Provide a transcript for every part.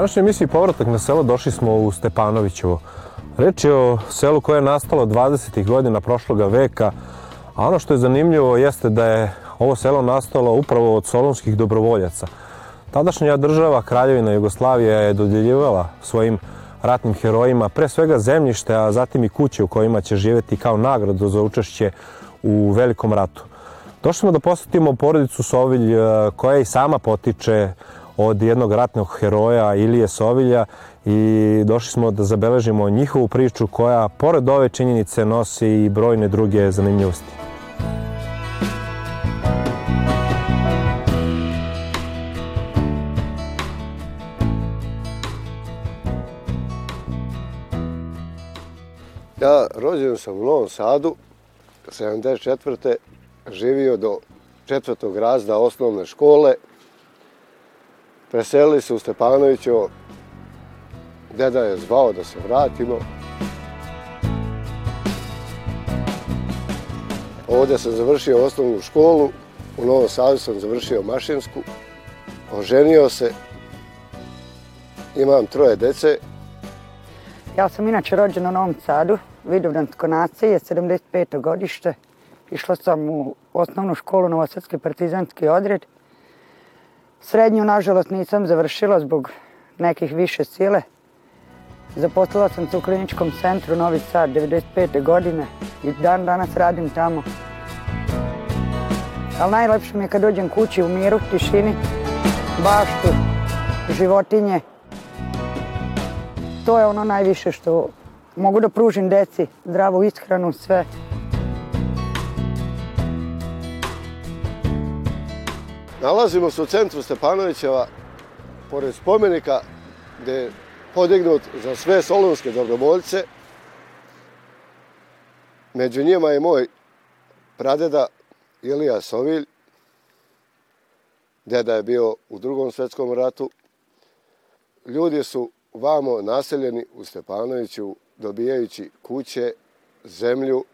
Današnjoj emisiji Povratak na selo došli smo u Stepanovićevo. Reč je o selu koje je nastalo 20. godina prošloga veka, a ono što je zanimljivo jeste da je ovo selo nastalo upravo od solonskih dobrovoljaca. Tadašnja država, Kraljevina Jugoslavija, je dodjeljivala svojim ratnim herojima pre svega zemljište, a zatim i kuće u kojima će živjeti kao nagradu za učešće u velikom ratu. Došli smo da posjetimo porodicu Sovilj eh, koja i sama potiče od jednog ratnog heroja Ilije Sovilja i došli smo da zabeležimo njihovu priču koja pored ove činjenice nosi i brojne druge zanimljivosti. Ja rođen sam u Novom Sadu, 74. živio do četvrtog razda osnovne škole. Preselili se u Stepanovićevo. Deda je zvao da se vratimo. Ovdje sam završio osnovnu školu. U Novom Sadu sam završio mašinsku. Oženio se. Imam troje dece. Ja sam inače rođena u Novom Sadu, Vidovdansko nacije, 75. godište. Išla sam u osnovnu školu Novosadski partizanski odred. Srednju, nažalost, nisam završila zbog nekih više sile. Zaposlila sam se u kliničkom centru Novi Sad 95. godine i dan danas radim tamo. Ali najlepše mi je kad dođem kući u miru, tišini, baštu, životinje. To je ono najviše što mogu da pružim deci, zdravu ishranu, sve. Nalazimo se u centru Stepanovićeva, pored spomenika gde je podignut za sve solonske dobrovoljce. Među njima je moj pradeda Ilija Sovilj. Deda je bio u drugom svetskom ratu. Ljudi su vamo naseljeni u Stepanoviću dobijajući kuće, zemlju,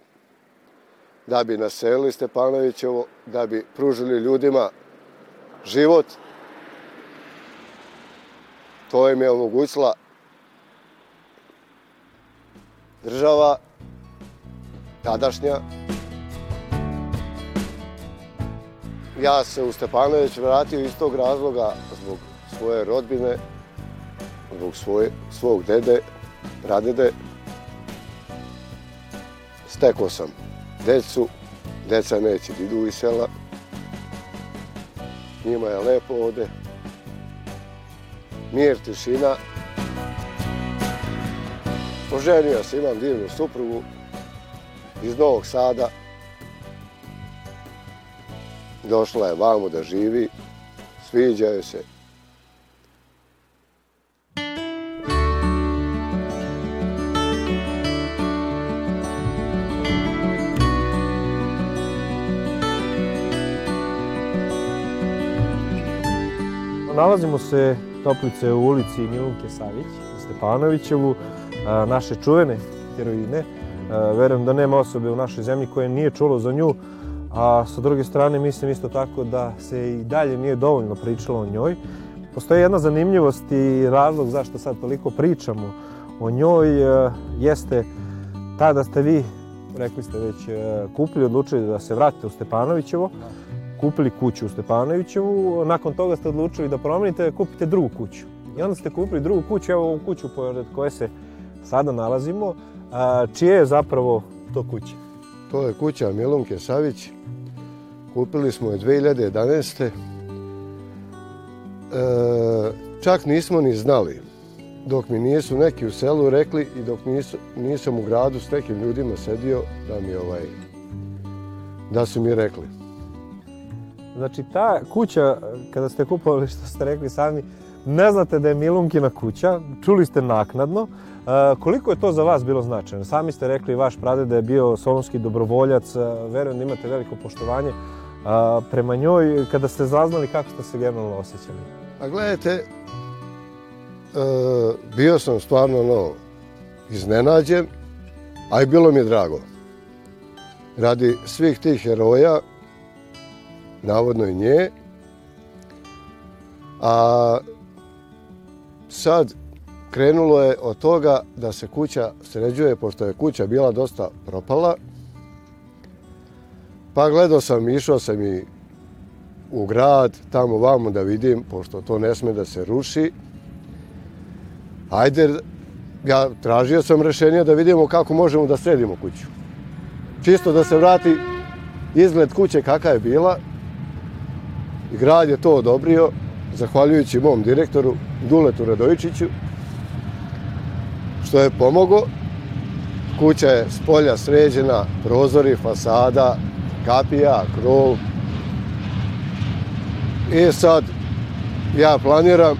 da bi naselili Stepanovićevo, da bi pružili ljudima život. To im je omogućila država, tadašnja. Ja se u Stepanović vratio iz tog razloga zbog svoje rodbine, zbog svoje, svog dede, pradede. Stekao sam decu, deca neće idu iz sela. Njima je lepo ovde. Mir, tišina. Oženio se, imam divnu suprugu iz Novog Sada. Došla je vamo da živi, sviđaju se, Nalazimo se toplice u ulici Milunke Savić u Stepanovićevu, naše čuvene heroine. Verujem da nema osobe u našoj zemlji koje nije čulo za nju, a sa druge strane mislim isto tako da se i dalje nije dovoljno pričalo o njoj. Postoji jedna zanimljivost i razlog zašto sad toliko pričamo o njoj jeste ta da ste vi, rekli ste već, kupili, odlučili da se vratite u Stepanovićevo kupili kuću u Stepanovićevu, nakon toga ste odlučili da promenite, da kupite drugu kuću. I onda ste kupili drugu kuću, evo ovu kuću pored koje se sada nalazimo. A, čije je zapravo to kuća? To je kuća Milunke Savić. Kupili smo je 2011. E, čak nismo ni znali dok mi nisu neki u selu rekli i dok nisu, nisam u gradu s nekim ljudima sedio da mi ovaj da su mi rekli. Znači, ta kuća, kada ste kupovali, što ste rekli sami, ne znate da je Milunkina kuća, čuli ste naknadno. E, koliko je to za vas bilo značajno? Sami ste rekli, vaš prade da je bio solonski dobrovoljac, e, verujem da imate veliko poštovanje. E, prema njoj, kada ste zaznali, kako ste se generalno osjećali? A gledajte, e, bio sam stvarno no, iznenađen, a i bilo mi je drago. Radi svih tih heroja, navodno i nje. A sad krenulo je od toga da se kuća sređuje, pošto je kuća bila dosta propala. Pa gledao sam, išao sam i u grad, tamo vamo da vidim, pošto to ne sme da se ruši. Ajde, ja tražio sam rešenje da vidimo kako možemo da sredimo kuću. Čisto da se vrati izgled kuće kakva je bila. Grad je to odobrio, zahvaljujući mom direktoru Duletu Radovičiću, što je pomogao. Kuća je s polja sređena, prozori, fasada, kapija, krov. I sad ja planiram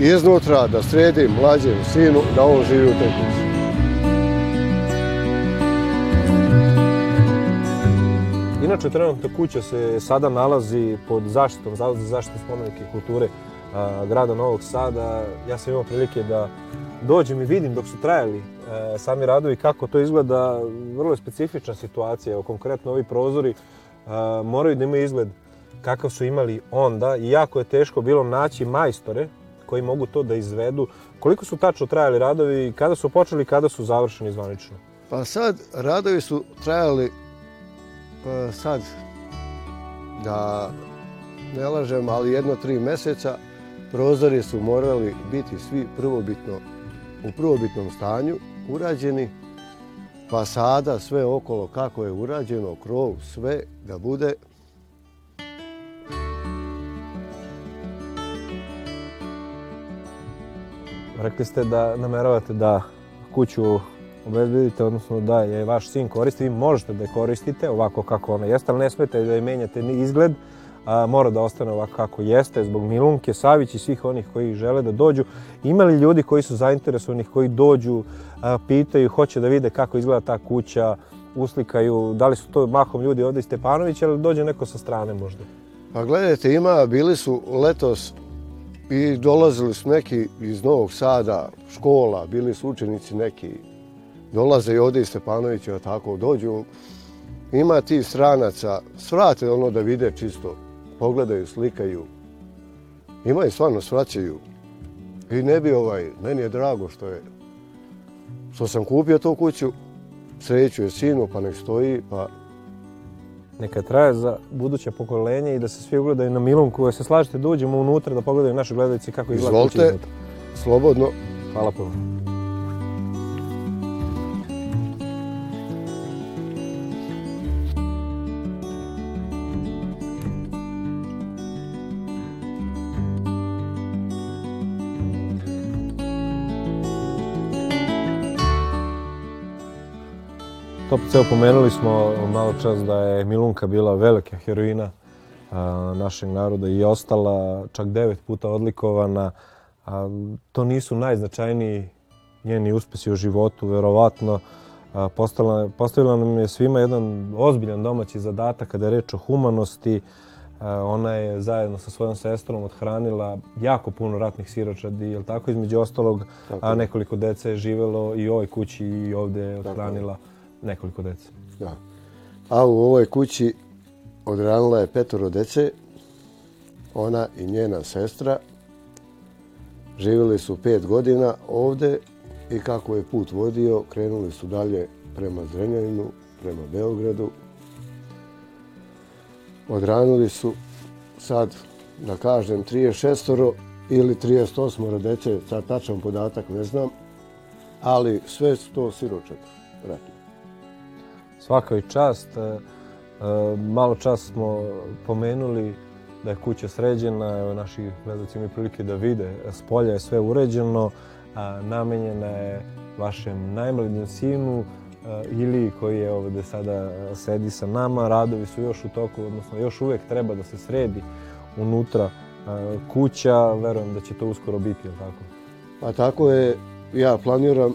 iznutra da sredim mlađem sinu da on živi u toj kući. Inače, trenutno kuća se sada nalazi pod zaštitom Zavoda za zaštitu spomenike kulture a, grada Novog Sada. Ja sam imao prilike da dođem i vidim dok su trajali a, e, sami radovi kako to izgleda. Vrlo je specifična situacija. Evo, konkretno ovi prozori a, moraju da imaju izgled kakav su imali onda i jako je teško bilo naći majstore koji mogu to da izvedu. Koliko su tačno trajali radovi, kada su počeli, kada su završeni zvanično? Pa sad, radovi su trajali pa sad, da ne lažem, ali jedno tri meseca, prozori su morali biti svi prvobitno, u prvobitnom stanju, urađeni, fasada, sve okolo kako je urađeno, krov, sve da bude. Rekli ste da nameravate da kuću obezbedite, odnosno da je vaš sin koristi, vi možete da je koristite ovako kako ona jeste, ali ne smete da je menjate ni izgled, a, mora da ostane ovako kako jeste, zbog Milunke, Savić i svih onih koji žele da dođu. Ima li ljudi koji su zainteresovani, koji dođu, a, pitaju, hoće da vide kako izgleda ta kuća, uslikaju, da li su to mahom ljudi ovdje iz Stepanovića ili dođe neko sa strane možda? Pa gledajte, ima, bili su letos i dolazili su neki iz Novog Sada, škola, bili su učenici neki dolaze i ovdje iz Stepanovića, tako dođu. Ima ti stranaca, svrate ono da vide čisto, pogledaju, slikaju. Ima i stvarno svraćaju. I ne bi ovaj, meni je drago što je, što sam kupio tu kuću, sreću je sinu, pa nek stoji, pa... Neka traje za buduće pokolenje i da se svi ugledaju na Milunku, da se slažete da uđemo unutra, da pogledaju naše gledajci kako izgleda izvolite, slobodno. Hvala puno. Topice, pomenuli smo malo čas da je Milunka bila velika heroina našeg naroda i ostala čak devet puta odlikovana. To nisu najznačajniji njeni uspesi u životu, verovatno. Postavila nam je svima jedan ozbiljan domaći zadatak kada je reč o humanosti. Ona je zajedno sa svojom sestrom odhranila jako puno ratnih siročadi, jel tako? Između ostalog, a nekoliko dece je živelo i u ovoj kući i ovdje je odhranila. Tako nekoliko dece. Da. A u ovoj kući odranila je petoro dece, ona i njena sestra. Živjeli su pet godina ovde i kako je put vodio, krenuli su dalje prema Zrenjaninu, prema Beogradu. Odranili su sad, da kažem, 36 ili 38 dece, sad tačan podatak ne znam, ali sve su to siročak ratni svaka čast. E, e, malo čas smo pomenuli da je kuća sređena, evo naši gledalci imaju prilike da vide, e, s polja je sve uređeno, namenjena je vašem najmlađem sinu ili koji je ovdje sada sedi sa nama. Radovi su još u toku, odnosno još uvijek treba da se sredi unutra kuća. Verujem da će to uskoro biti, je tako? Pa tako je, ja planiram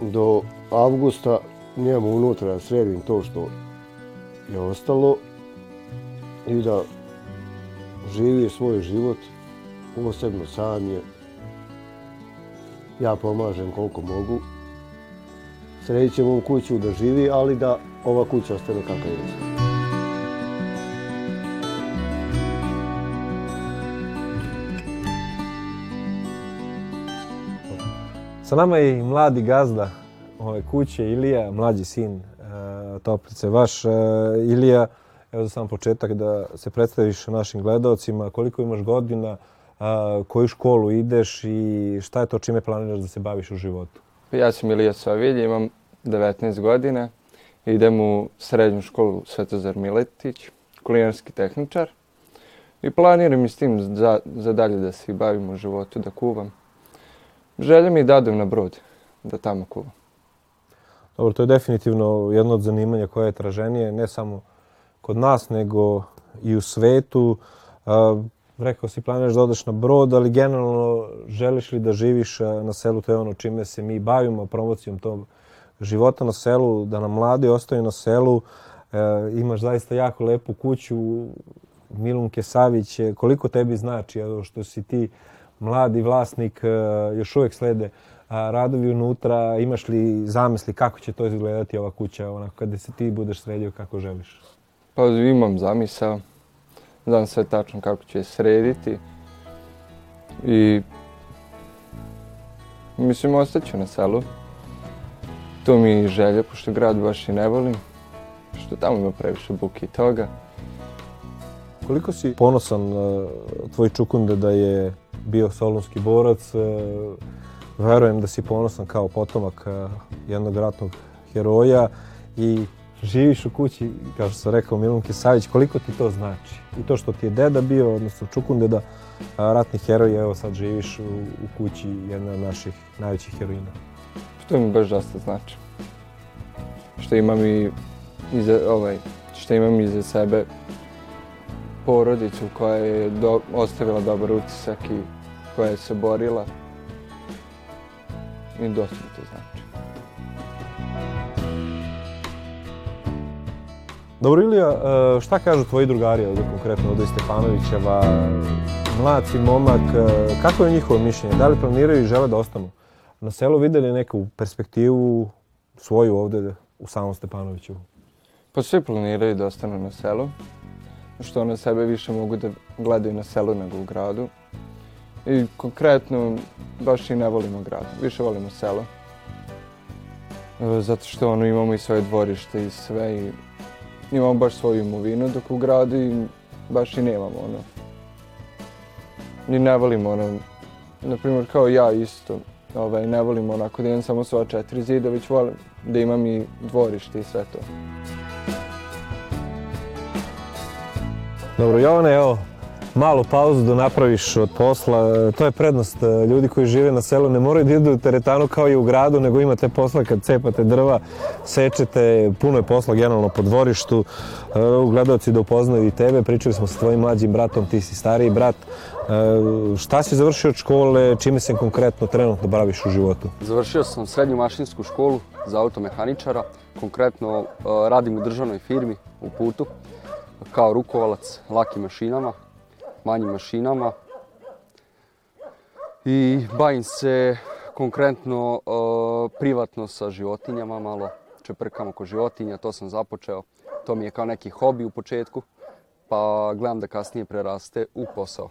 do avgusta njemu unutra da sredim to što je ostalo i da živi svoj život posebno sam je. Ja pomažem koliko mogu. Srećem ovu kuću da živi, ali da ova kuća ostane kakva je. Sa nama je i mladi gazda ove kuće, Ilija, mlađi sin e, Toplice. Vaš e, Ilija, evo za sam početak da se predstaviš našim gledalcima, koliko imaš godina, a, koju školu ideš i šta je to čime planiraš da se baviš u životu? Ja sam Ilija Sovilj, imam 19 godina, idem u srednju školu Svetozar Miletić, kulinarski tehničar i planiram i s tim za, za dalje da se bavim u životu, da kuvam. Želim i da odem na brod, da tamo kuvam. Dobro, to je definitivno jedno od zanimanja koje je traženije, ne samo kod nas, nego i u svetu. A, rekao si planiraš da odeš na brod, ali generalno želiš li da živiš na selu, to je ono čime se mi bavimo, promocijom tog života na selu, da nam mladi ostaju na selu. E, imaš zaista jako lepu kuću, Milunke Savić, koliko tebi znači evo, što si ti mladi vlasnik, e, još uvijek slede radovi unutra, imaš li zamisli kako će to izgledati ova kuća, onako kada se ti budeš sredio kako želiš? Pa imam zamisao, znam sve tačno kako će srediti i mislim ostaću na selu. To mi je želja, pošto grad baš i ne volim, što tamo ima previše buke i toga. Koliko si ponosan uh, tvoj Čukunde da je bio solunski borac? Verujem da si ponosan kao potomak eh, jednog ratnog heroja i živiš u kući, kao što sam rekao Milunke Savić, koliko ti to znači? I to što ti je deda bio, odnosno Čukundeda, eh, ratni heroj, evo sad živiš u, u kući jedna od naših najvećih heroina. To mi baš dosta znači. Što imam i iza, ovaj, što imam iza sebe porodicu koja je do, ostavila dobar utisak i koja je se borila. I dosta mi to znači. Dobro, Ilija, e, šta kažu tvoji drugari ovdje konkretno ovdje Stefanovićeva? Mlad si momak, e, kako je njihovo mišljenje? Da li planiraju i žele da ostanu na selu? Videli neku perspektivu svoju ovdje u samom Stepanovićevu? Pa svi planiraju da ostanu na selu, što one sebe više mogu da gledaju na selu nego u gradu. I konkretno, baš i ne volimo grad, više volimo selo. E, zato što ono, imamo i svoje dvorište i sve i imamo baš svoju imovinu dok u gradu i baš i nemamo ono. I ne volimo ono, na primjer kao ja isto, ovaj, ne volim onako da imam samo sva četiri zida, već volim da imam i dvorište i sve to. Dobro, Jovane, evo, malu pauzu da napraviš od posla. To je prednost e, ljudi koji žive na selu. Ne moraju da idu u teretanu kao i u gradu, nego imate posla kad cepate drva, sečete, puno je posla generalno po dvorištu. E, gledalci da upoznaju i tebe, pričali smo sa tvojim mlađim bratom, ti si stariji brat. E, šta si završio od škole, čime se konkretno trenutno baviš u životu? Završio sam srednju mašinsku školu za automehaničara. Konkretno e, radim u državnoj firmi u putu kao rukovalac lakim mašinama manjim mašinama. I bavim se konkretno uh, privatno sa životinjama, malo čeprkam oko životinja, to sam započeo. To mi je kao neki hobi u početku, pa gledam da kasnije preraste u posao.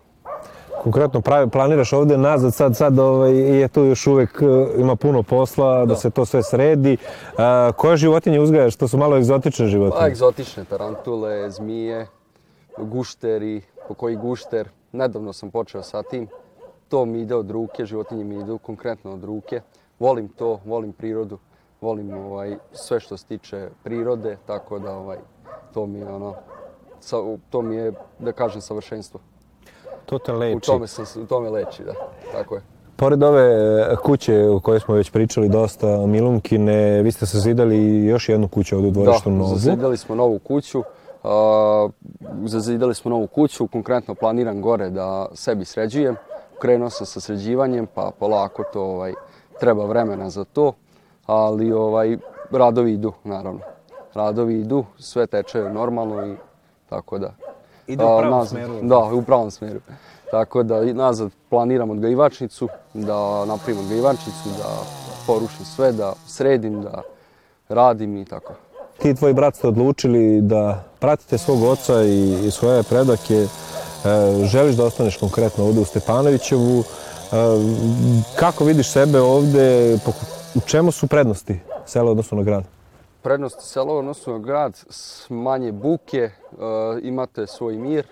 Konkretno pravi, planiraš ovdje nazad, sad, sad ovaj, je tu još uvijek uh, ima puno posla, da, da se to sve sredi. Uh, koje životinje uzgajaš? To su malo egzotične životinje. Pa, egzotične, tarantule, zmije, gušteri, po koji gušter. Nedavno sam počeo sa tim. To mi ide od ruke, životinje mi idu konkretno od ruke. Volim to, volim prirodu, volim ovaj sve što se tiče prirode, tako da ovaj to mi je ono sa, to mi je da kažem savršenstvo. To te leči. U tome sam u tome leči, da. Tako je. Pored ove e, kuće o kojoj smo već pričali dosta, Milunkine, vi ste sazidali još jednu kuću ovdje u dvorištu Novu. Da, zazidali smo novu kuću. Zazidali smo novu kuću, konkretno planiram gore da sebi sređujem. Krenuo sam sa sređivanjem, pa polako to ovaj, treba vremena za to, ali ovaj, radovi idu, naravno. Radovi idu, sve teče normalno i tako da. Ide u pravom nazad, smeru? Da, u pravom smeru. Tako da nazad planiram odgajivačnicu, da napravim odgajivačnicu, da porušim sve, da sredim, da radim i tako ti i tvoj brat ste odlučili da pratite svog oca i, i svoje predake, e, želiš da ostaneš konkretno ovdje u Stepanovićevu, e, Kako vidiš sebe ovde, po- u čemu su prednosti sela odnosno na grad? Prednosti sela u odnosu na grad, manje buke, e, imate svoj mir,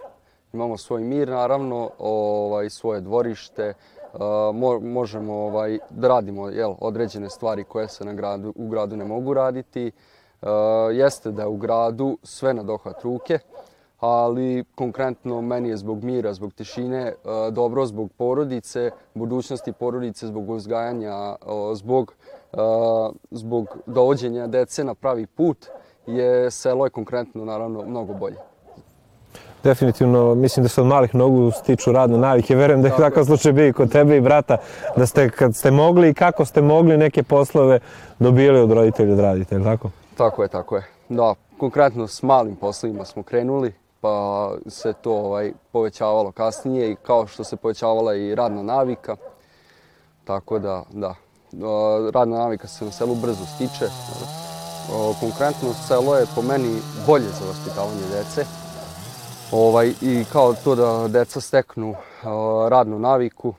imamo svoj mir naravno, ovaj, svoje dvorište, e, mo- možemo ovaj, da radimo jel, određene stvari koje se na gradu, u gradu ne mogu raditi. E, jeste da je u gradu sve na dohvat ruke, ali konkretno meni je zbog mira, zbog tišine, e, dobro zbog porodice, budućnosti porodice, zbog uzgajanja, o, zbog, e, zbog dovođenja dece na pravi put, je selo je konkretno naravno mnogo bolje. Definitivno, mislim da se od malih nogu stiču radne navike. Verujem da je takav slučaj bio i kod tebe i brata, da ste kad ste mogli i kako ste mogli neke poslove dobijali od roditelja da radite, je li tako? Tako je, tako je. Da, konkretno s malim poslovima smo krenuli, pa se to ovaj, povećavalo kasnije i kao što se povećavala i radna navika. Tako da, da, radna navika se na selu brzo stiče. Konkretno selo je po meni bolje za vaspitavanje dece. Ovaj, I kao to da deca steknu radnu naviku.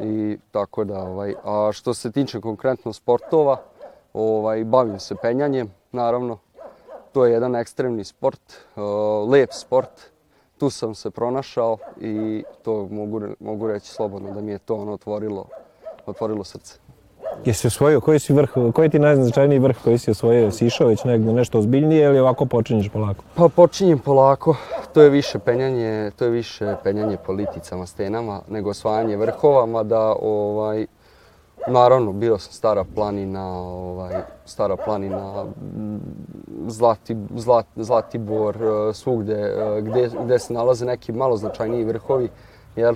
I tako da, ovaj, a što se tiče konkretno sportova, ovaj, bavim se penjanjem, naravno. To je jedan ekstremni sport, o, lep sport. Tu sam se pronašao i to mogu, mogu reći slobodno da mi je to ono otvorilo, otvorilo srce. Jesi osvojio, koji si vrh, koji ti najznačajniji vrh koji si osvojio? Si išao već negdje nešto ozbiljnije ili ovako počinješ polako? Pa počinjem polako, to je više penjanje, to je više penjanje po liticama, stenama, nego osvajanje vrhova, mada ovaj, naravno bio sam stara planina, ovaj, stara planina, Zlati, Zlat, Zlatibor, e, svugde e, gde, gde se nalaze neki malo značajniji vrhovi, jel?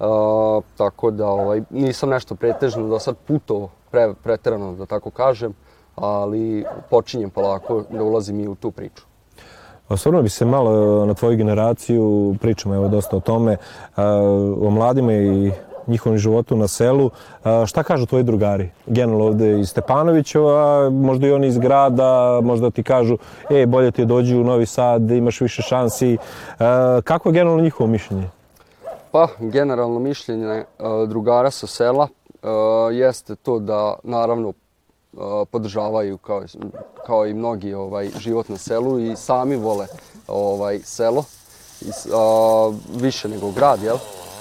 Uh, tako da ovaj, nisam nešto pretežno do sad puto pre, preterano da tako kažem, ali počinjem polako da ulazim i u tu priču. Osvrnuo bi se malo na tvoju generaciju, pričamo evo dosta o tome, o mladima i njihovom životu na selu. Šta kažu tvoji drugari? Generalno ovde iz Stepanovićeva, možda i oni iz grada, možda ti kažu, e, bolje ti dođi u Novi Sad, imaš više šansi. Kako je generalno njihovo mišljenje? Pa, generalno mišljenje e, drugara sa sela e, jeste to da naravno e, podržavaju kao, kao i mnogi ovaj život na selu i sami vole ovaj selo i, a, više nego grad, jel?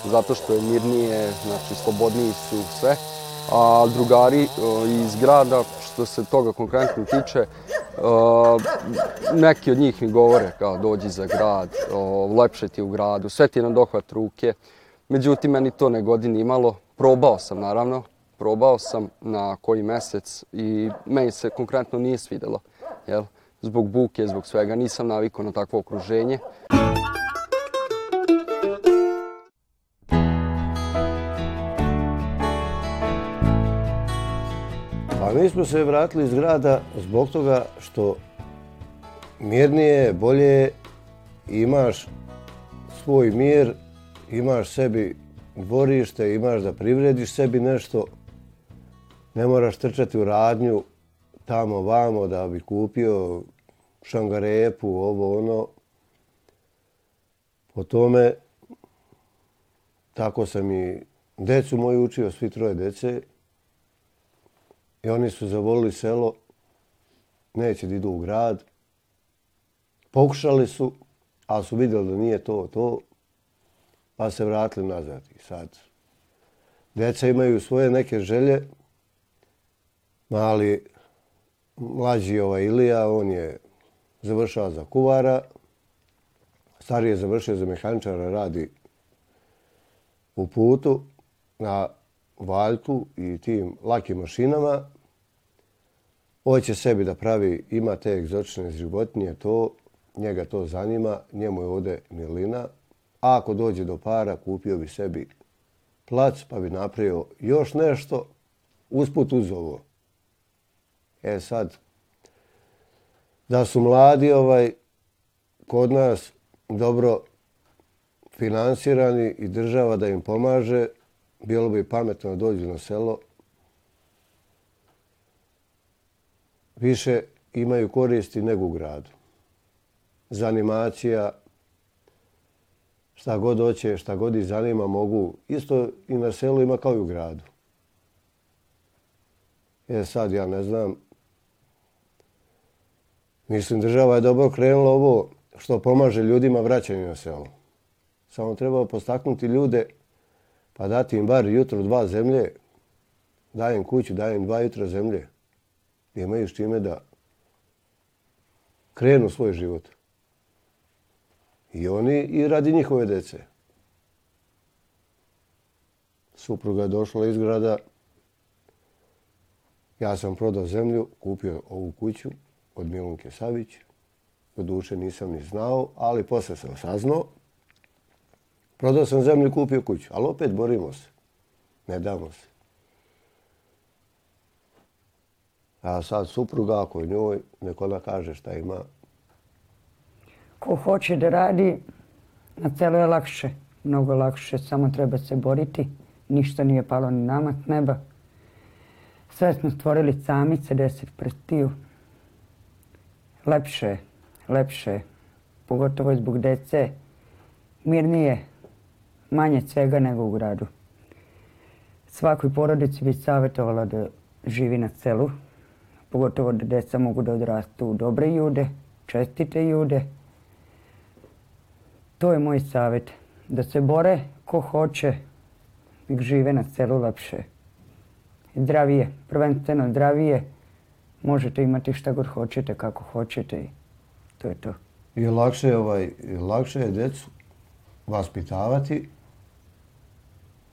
Zato što je mirnije, znači slobodniji su sve. A drugari e, iz grada, što se toga konkretno tiče, e, neki od njih mi govore kao dođi za grad, lepše ti u gradu, sve ti je na dohvat ruke. Međutim, meni to ne godi imalo. Probao sam, naravno. Probao sam na koji mesec i meni se konkretno nije svidelo. Jel? Zbog buke, zbog svega, nisam navikao na takvo okruženje. Pa mi smo se vratili iz grada zbog toga što mirnije, bolje imaš svoj mir, imaš sebi dvorište, imaš da privrediš sebi nešto, ne moraš trčati u radnju tamo vamo da bi kupio šangarepu, ovo ono. Po tome, tako sam i decu moju učio, svi troje dece, i oni su zavolili selo, neće da idu u grad. Pokušali su, ali su vidjeli da nije to to, pa se vratili nazad. I sad, deca imaju svoje neke želje, mali, mlađi ovaj Ilija, on je završao za kuvara, stariji je završio za mehaničara, radi u putu na valjku i tim lakim mašinama. Hoće sebi da pravi, ima te egzotične životinje, to, njega to zanima, njemu je ovde milina. A ako dođe do para, kupio bi sebi plac, pa bi napravio još nešto, usput uz ovo. E sad, da su mladi ovaj, kod nas dobro finansirani i država da im pomaže, bilo bi pametno da dođu na selo. Više imaju koristi nego u gradu. Animacija šta god hoće, šta god ih zanima, mogu. Isto i na selu ima kao i u gradu. E sad, ja ne znam, mislim država je dobro krenula ovo što pomaže ljudima vraćanju na selo. Samo treba postaknuti ljude pa dati im bar jutro dva zemlje, dajem kuću, dajem dva jutra zemlje. I imaju s čime da krenu svoj život. I oni i radi njihove dece. Supruga je došla iz grada. Ja sam prodao zemlju, kupio ovu kuću od Milunke Savić. Do duše nisam ni znao, ali posle sam saznao. Prodao sam zemlju i kupio kuću, ali opet borimo se. Ne damo se. A sad supruga, ako njoj, neko ona kaže šta ima, Ko hoće da radi, na celo je lakše. Mnogo lakše, samo treba se boriti. Ništa nije palo ni nama s neba. Sve smo stvorili samice, deset prstiju. Lepše je, lepše je. Pogotovo zbog dece. Mirnije, manje svega nego u gradu. Svakoj porodici bi savjetovala da živi na selu, Pogotovo da deca mogu da odrastu u dobre ljude, čestite ljude. To je moj savjet. Da se bore ko hoće, nek žive na selu lepše. Zdravije, prvenstveno zdravije. Možete imati šta god hoćete, kako hoćete i to je to. I lakše ovaj, lakše je decu vaspitavati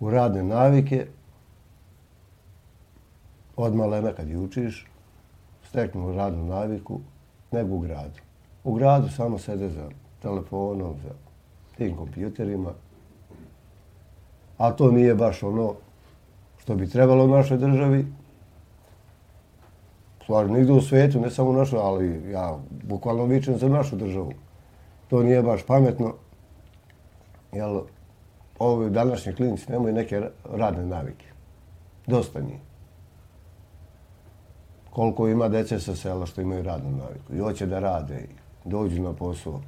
u radne navike od malena kad je učiš, steknu radnu naviku, nego u gradu. U gradu samo sede za telefonom, za tim kompjuterima. A to nije baš ono što bi trebalo u našoj državi. Stvarno, nigde u svijetu, ne samo u našoj, ali ja bukvalno vičem za našu državu. To nije baš pametno. Jel, ovi današnji klinici nemaju neke radne navike. Dosta njih. Koliko ima dece sa sela što imaju radnu naviku. I hoće da rade i dođu na posao.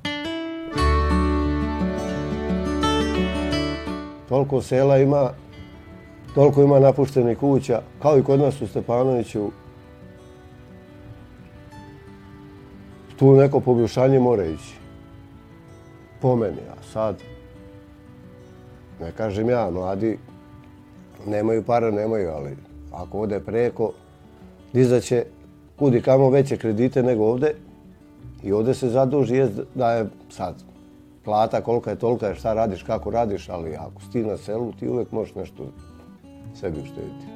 Toliko sela ima, toliko ima napuštenih kuća, kao i kod nas u Stepanoviću. Tu neko poboljšanje mora ići. Po meni, a sad, ne kažem ja, mladi nemaju para, nemaju, ali ako ode preko, dizaće kudi kamo veće kredite nego ovde i ovde se zaduži, je da je sad plata kolika je tolika je šta radiš, kako radiš, ali ako si ti na selu, ti uvek možeš nešto sebi uštediti.